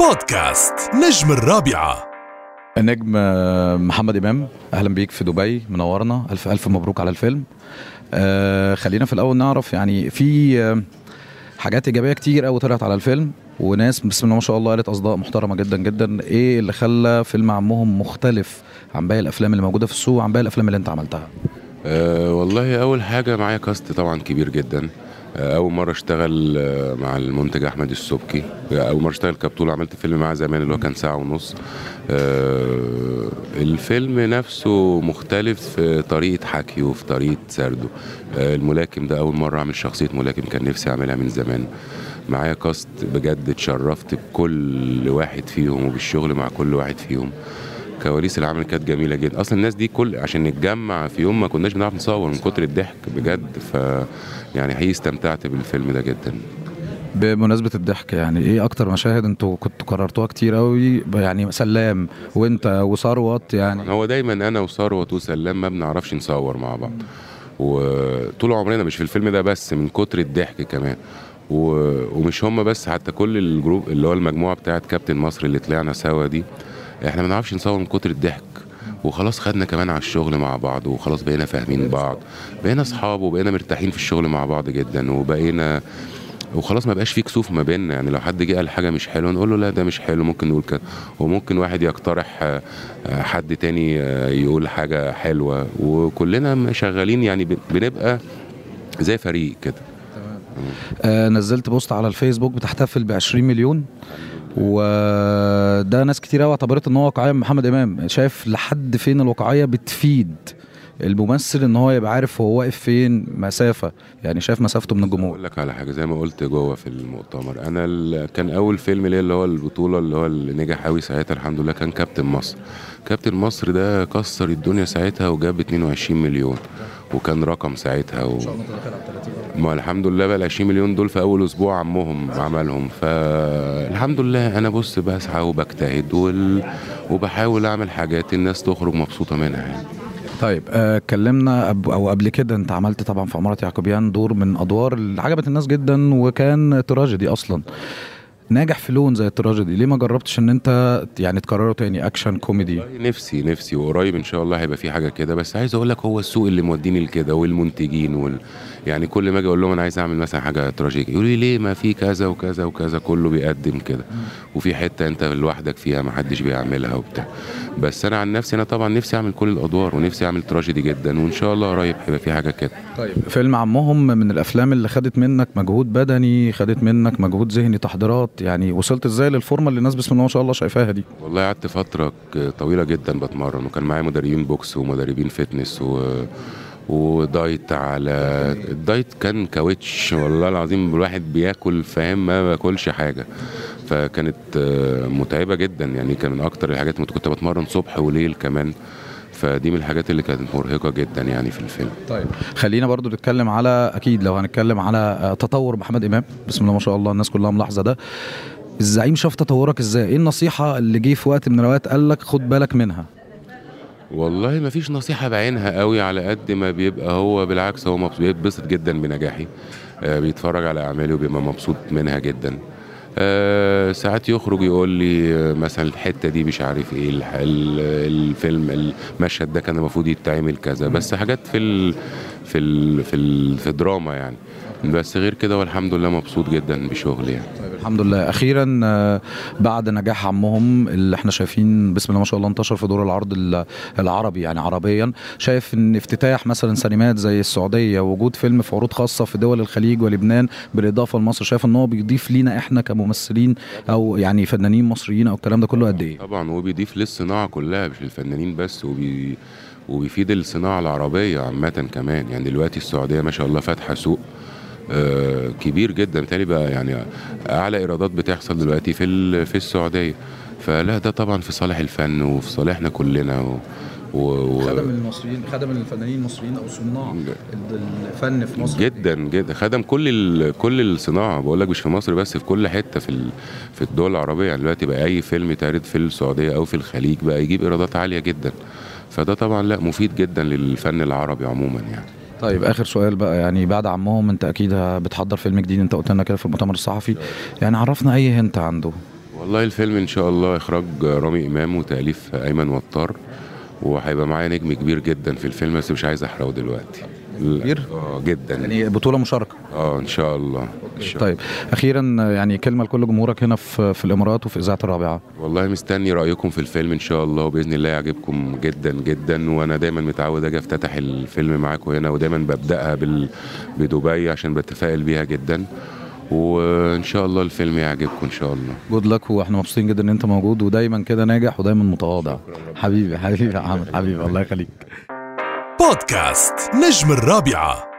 بودكاست نجم الرابعة. النجم آه، محمد إمام أهلا بيك في دبي منورنا. ألف ألف مبروك على الفيلم. آه خلينا في الأول نعرف يعني في آه حاجات إيجابية كتير قوي طلعت على الفيلم وناس بسم الله ما شاء الله قالت أصداء محترمة جدا جدا. إيه اللي خلى فيلم عمهم مختلف عن باقي الأفلام اللي موجودة في السوق وعن باقي الأفلام اللي أنت عملتها؟ أه والله أول حاجة معايا كاست طبعا كبير جدا. أه أول مرة اشتغل أه مع المنتج أحمد السبكي. أول مرة اشتغل كبطولة عملت فيلم معاه زمان اللي هو كان ساعة ونص. أه الفيلم نفسه مختلف في طريقة حكيه وفي طريقة سرده. أه الملاكم ده أول مرة أعمل شخصية ملاكم كان نفسي أعملها من زمان. معايا كاست بجد اتشرفت بكل واحد فيهم وبالشغل مع كل واحد فيهم. كواليس العمل كانت جميلة جدا. أصلا الناس دي كل عشان نتجمع في يوم ما كناش بنعرف نصور من كتر الضحك بجد ف يعني حقيقي استمتعت بالفيلم ده جدا. بمناسبة الضحك يعني إيه أكتر مشاهد أنتوا كنتوا كررتوها كتير قوي يعني سلام وأنت وثروت يعني؟ هو دايما أنا وثروت وسلام ما بنعرفش نصور مع بعض. وطول عمرنا مش في الفيلم ده بس من كتر الضحك كمان. و... ومش هم بس حتى كل الجروب اللي هو المجموعة بتاعت كابتن مصر اللي طلعنا سوا دي إحنا ما بنعرفش نصور من كتر الضحك. وخلاص خدنا كمان على الشغل مع بعض وخلاص بقينا فاهمين بعض. بقينا أصحاب وبقينا مرتاحين في الشغل مع بعض جدا وبقينا وخلاص ما بقاش في كسوف ما بيننا. يعني لو حد جه قال حاجة مش حلوة نقول له لا ده مش حلو ممكن نقول كده. وممكن واحد يقترح حد تاني يقول حاجة حلوة. وكلنا شغالين يعني بنبقى زي فريق كده. آه نزلت بوست على الفيسبوك بتحتفل ب 20 مليون وده ناس كتير قوي اعتبرت إن هو واقعية. من محمد إمام شايف لحد فين الواقعية بتفيد الممثل إن هو يبقى عارف هو واقف فين مسافة. يعني شايف مسافته من الجمهور. أقول لك على حاجة زي ما قلت جوه في المؤتمر أنا كان أول فيلم ليا اللي هو البطولة اللي هو اللي نجح قوي ساعتها الحمد لله كان كابتن مصر. كابتن مصر ده كسر الدنيا ساعتها وجاب 22 مليون. وكان رقم ساعتها و... ما الحمد لله بقى ال 20 مليون دول في أول أسبوع عمهم عملهم. فالحمد لله أنا بص بسعى وبجتهد وال... وبحاول أعمل حاجات الناس تخرج مبسوطة منها يعني. طيب اتكلمنا أب أو قبل كده أنت عملت طبعا في عمارة يعقوبيان دور من أدوار اللي عجبت الناس جدا وكان تراجيدي أصلا. ناجح في لون زي التراجيدي. ليه ما جربتش إن أنت يعني تكرره تاني؟ أكشن كوميدي. نفسي نفسي. وقريب إن شاء الله هيبقى في حاجة كده. بس عايز أقول لك هو السوق اللي موديني لكده والمنتجين وال... يعني كل ما أجي أقول لهم أنا عايز اعمل مثلا حاجة تراجيدي يقولوا لي ليه؟ ما في كذا وكذا وكذا كله بيقدم كده. وفي حتة انت لوحدك فيها ما حدش بيعملها وبتاع. بس أنا عن نفسي أنا طبعا نفسي اعمل كل الادوار ونفسي اعمل تراجيدي جدا وإن شاء الله قريب هيبقى في حاجة كده. طيب فيلم عمهم من الأفلام اللي خدت منك مجهود بدني خدت منك مجهود ذهني تحضيرات يعني وصلت إزاي للفورمة اللي الناس بسم الله ما شاء الله شايفاها دي؟ والله قعدت فترة طويلة جدا بتمرن وكان معايا مدربين box ومدربين fitness و ودايت على ال diet كان كاوتش والله العظيم الواحد بياكل فاهم؟ ما باكلش حاجة. فكانت متعبة جدا. يعني كان من أكتر الحاجات كنت بتمرن صبح وليل كمان. فدي من الحاجات اللي كانت مرهقة جدا يعني في الفيلم. طيب خلينا برضو نتكلم على أكيد لو هنتكلم على تطور محمد إمام. بسم الله ما شاء الله الناس كلها ملاحظة ده. الزعيم شاف تطورك إزاي؟ إيه النصيحة اللي جه في وقت من الأوقات قال لك خد بالك منها؟ والله ما فيش نصيحة بعينها قوي على قد ما بيبقى هو بالعكس هو بيتبسط جدا بنجاحي. آه بيتفرج على أعمالي وبيبقى مبسوط منها جدا. آه ساعات يخرج يقول لي آه مثلا الحتة دي مش عارف إيه الفيلم المشهد ده كان المفروض يتعمل كذا. بس حاجات في ال في ال في, ال في الدراما يعني. بس غير كده والحمد لله مبسوط جدا بشغلي يعني. طيب الحمد لله. أخيرا بعد نجاح عمهم اللي إحنا شايفين بسم الله ما شاء الله انتشر في دور العرض العربي يعني عربيا شايف إن افتتاح مثلا سينمات زي السعودية وجود فيلم في عروض خاصة في دول الخليج ولبنان بالإضافة لمصر شايف إن هو بيضيف لينا إحنا كممثلين أو يعني فنانين مصريين أو الكلام ده كله قد إيه؟ طبعا هو بيضيف للصناعة كلها مش للفنانين بس وبي وبيفيد الصناعة العربية عامة كمان. يعني دلوقتي السعودية ما شاء الله فاتحة سوق آه كبير جدا. بالتالي بقى يعني أعلى إيرادات بتحصل دلوقتي في في السعودية. فلا ده طبعا في صالح الفن وفي صالحنا كلنا و و... خدم المصريين خدم الفنانين المصريين أو صناع الفن في مصر. جدا جدا. خدم كل ال... كل الصناعة. بقول لك مش في مصر بس في كل حتة في ال... في الدول العربية. يعني دلوقتي بقى أي فيلم يتعرض في السعودية أو في الخليج بقى يجيب إيرادات عالية جدا. فده طبعا لا مفيد جدا للفن العربي عموما يعني. طيب آخر سؤال بقى يعني بعد عمهم أنت أكيد بتحضر فيلم جديد أنت قلت لنا كده في المؤتمر الصحفي. يعني عرفنا أي هنت عنده. والله الفيلم إن شاء الله إخراج رامي إمام وتأليف أيمن وطار وهيبقى معايا نجم كبير جدا في الفيلم بس مش عايز أحرقه دلوقتي. كبير؟ آه جدا. يعني بطولة مشاركة. آه إن شاء الله. طيب أخيرا يعني كلمة لكل جمهورك هنا في في الإمارات وفي إذاعة الرابعة. والله مستني رأيكم في الفيلم إن شاء الله وبإذن الله يعجبكم جدا جدا. وأنا دايما متعود أجي أفتتح الفيلم معاكم هنا ودايما ببدأها بال... بدبي عشان بتفائل بيها جدا. وإن شاء الله الفيلم يعجبكم إن شاء الله. جود لك وإحنا مبسوطين جدا إن أنت موجود ودايما كده ناجح ودايما متواضع. حبيبي حبيبي يا عمرو حبيبي الله يخليك. بودكاست نجم الرابعة.